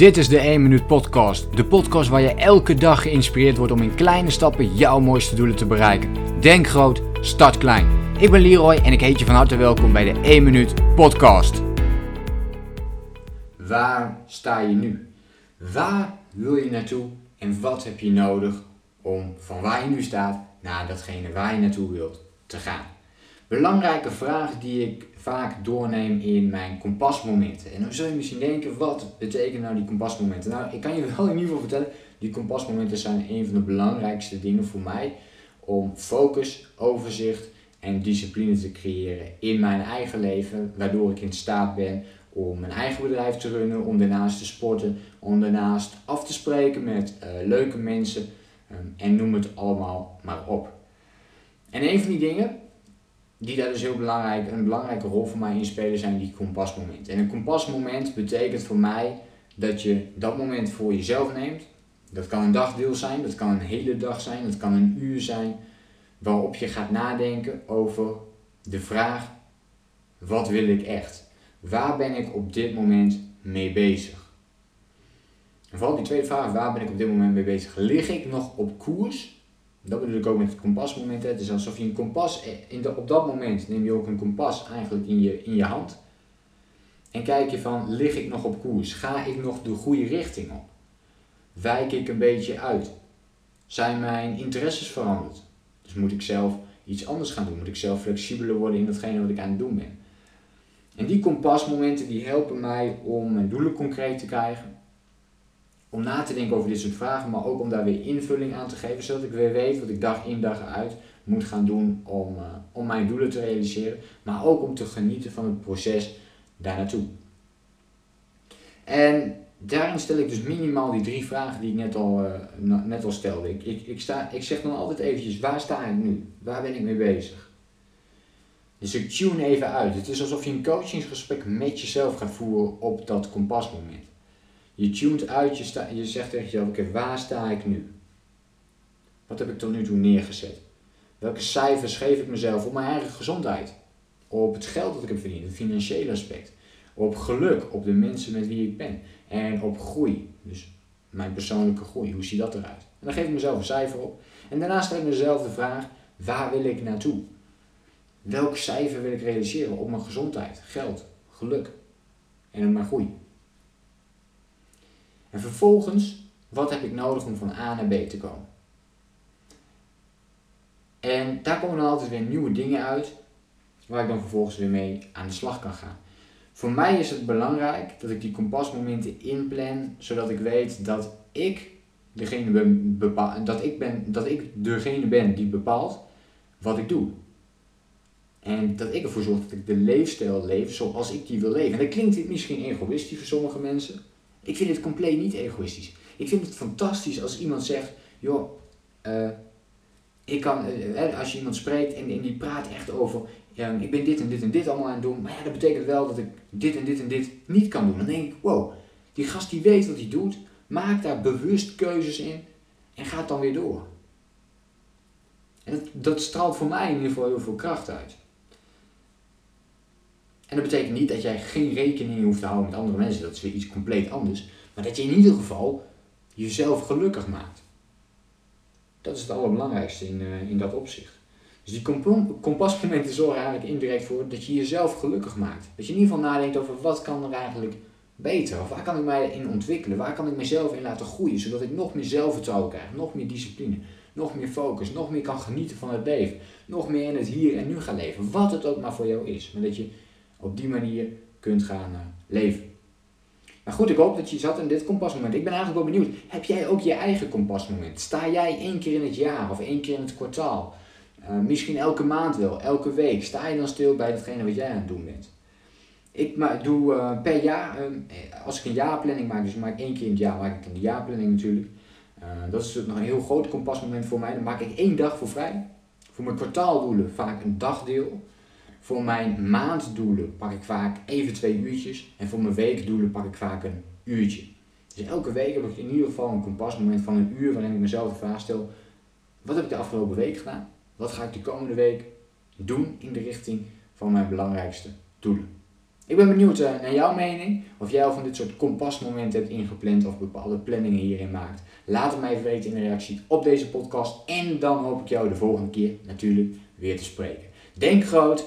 Dit is de 1 Minuut Podcast. De podcast waar je elke dag geïnspireerd wordt om in kleine stappen jouw mooiste doelen te bereiken. Denk groot, start klein. Ik ben Leroy en ik heet je van harte welkom bij de 1 Minuut Podcast. Waar sta je nu? Waar wil je naartoe en wat heb je nodig om van waar je nu staat naar datgene waar je naartoe wilt te gaan? Belangrijke vraag die ik vaak doorneem in mijn kompasmomenten. En dan zul je misschien denken, wat betekenen nou die kompasmomenten? Nou, ik kan je wel in ieder geval vertellen, die kompasmomenten zijn een van de belangrijkste dingen voor mij om focus, overzicht en discipline te creëren in mijn eigen leven, waardoor ik in staat ben om mijn eigen bedrijf te runnen, om daarnaast te sporten, om daarnaast af te spreken met uh, leuke mensen um, en noem het allemaal maar op. En een van die dingen die daar dus heel belangrijk, een belangrijke rol voor mij in spelen, zijn die kompasmomenten. En een kompasmoment betekent voor mij dat je dat moment voor jezelf neemt. Dat kan een dagdeel zijn, dat kan een hele dag zijn, dat kan een uur zijn, waarop je gaat nadenken over de vraag: wat wil ik echt? Waar ben ik op dit moment mee bezig? En vooral die tweede vraag: waar ben ik op dit moment mee bezig? Lig ik nog op koers? Dat bedoel ik ook met het kompasmoment. Het is alsof je een kompas, in de, op dat moment neem je ook een kompas eigenlijk in je, in je hand. En kijk je van, lig ik nog op koers? Ga ik nog de goede richting op? Wijk ik een beetje uit? Zijn mijn interesses veranderd? Dus moet ik zelf iets anders gaan doen? Moet ik zelf flexibeler worden in datgene wat ik aan het doen ben? En die kompasmomenten die helpen mij om mijn doelen concreet te krijgen om na te denken over dit soort vragen, maar ook om daar weer invulling aan te geven, zodat ik weer weet wat ik dag in dag uit moet gaan doen om, uh, om mijn doelen te realiseren, maar ook om te genieten van het proces daar naartoe. En daarin stel ik dus minimaal die drie vragen die ik net al, uh, net al stelde. Ik, ik, ik, sta, ik zeg dan altijd eventjes, waar sta ik nu? Waar ben ik mee bezig? Dus ik tune even uit. Het is alsof je een coachingsgesprek met jezelf gaat voeren op dat kompasmoment. Je tunt uit, je, sta, je zegt tegen jezelf, oké, waar sta ik nu? Wat heb ik tot nu toe neergezet? Welke cijfers geef ik mezelf op mijn eigen gezondheid? Op het geld dat ik heb verdiend, het financiële aspect. Op geluk, op de mensen met wie ik ben. En op groei, dus mijn persoonlijke groei, hoe ziet dat eruit? En dan geef ik mezelf een cijfer op. En daarna stel ik mezelf de vraag, waar wil ik naartoe? Welk cijfer wil ik realiseren op mijn gezondheid, geld, geluk en op mijn groei? En vervolgens, wat heb ik nodig om van A naar B te komen? En daar komen dan altijd weer nieuwe dingen uit, waar ik dan vervolgens weer mee aan de slag kan gaan. Voor mij is het belangrijk dat ik die kompasmomenten inplan, zodat ik weet dat ik degene ben, dat ik ben, dat ik degene ben die bepaalt wat ik doe. En dat ik ervoor zorg dat ik de leefstijl leef zoals ik die wil leven. En dat klinkt misschien egoïstisch voor sommige mensen. Ik vind het compleet niet egoïstisch. Ik vind het fantastisch als iemand zegt, joh, uh, ik kan, uh, als je iemand spreekt en, die praat echt over, ik ben dit en dit en dit allemaal aan het doen, maar ja, dat betekent wel dat ik dit en dit en dit niet kan doen. Dan denk ik, wow, die gast die weet wat hij doet, maakt daar bewust keuzes in en gaat dan weer door. En dat, dat straalt voor mij in ieder geval heel veel kracht uit. En dat betekent niet dat jij geen rekening hoeft te houden met andere mensen, dat is weer iets compleet anders. Maar dat je in ieder geval jezelf gelukkig maakt. Dat is het allerbelangrijkste in, uh, in dat opzicht. Dus die kompasmomenten zorgen eigenlijk indirect voor dat je jezelf gelukkig maakt. Dat je in ieder geval nadenkt over wat kan er eigenlijk beter? Of waar kan ik mij in ontwikkelen? Waar kan ik mezelf in laten groeien? Zodat ik nog meer zelfvertrouwen krijg, nog meer discipline, nog meer focus, nog meer kan genieten van het leven. Nog meer in het hier en nu gaan leven. Wat het ook maar voor jou is. Maar dat je op die manier kunt gaan uh, leven. Maar goed, ik hoop dat je zat in dit kompasmoment. Ik ben eigenlijk wel benieuwd, heb jij ook je eigen kompasmoment? Sta jij één keer in het jaar of één keer in het kwartaal? Uh, misschien elke maand wel, elke week. Sta je dan stil bij datgene wat jij aan het doen bent? Ik doe uh, per jaar, uh, als ik een jaarplanning maak, dus ik maak één keer in het jaar, maak ik een jaarplanning natuurlijk. dat is nog een heel groot kompasmoment voor mij. Dan maak ik één dag voor vrij. Voor mijn kwartaaldoelen vaak een dagdeel. Voor mijn maanddoelen pak ik vaak even twee uurtjes. En voor mijn weekdoelen pak ik vaak een uurtje. Dus elke week heb ik in ieder geval een kompasmoment van een uur waarin ik mezelf de vraag stel. Wat heb ik de afgelopen week gedaan? Wat ga ik de komende week doen in de richting van mijn belangrijkste doelen? Ik ben benieuwd uh, naar jouw mening. Of jij al van dit soort kompasmomenten hebt ingepland of bepaalde planningen hierin maakt. Laat het mij even weten in de reactie op deze podcast. En dan hoop ik jou de volgende keer natuurlijk weer te spreken. Denk groot,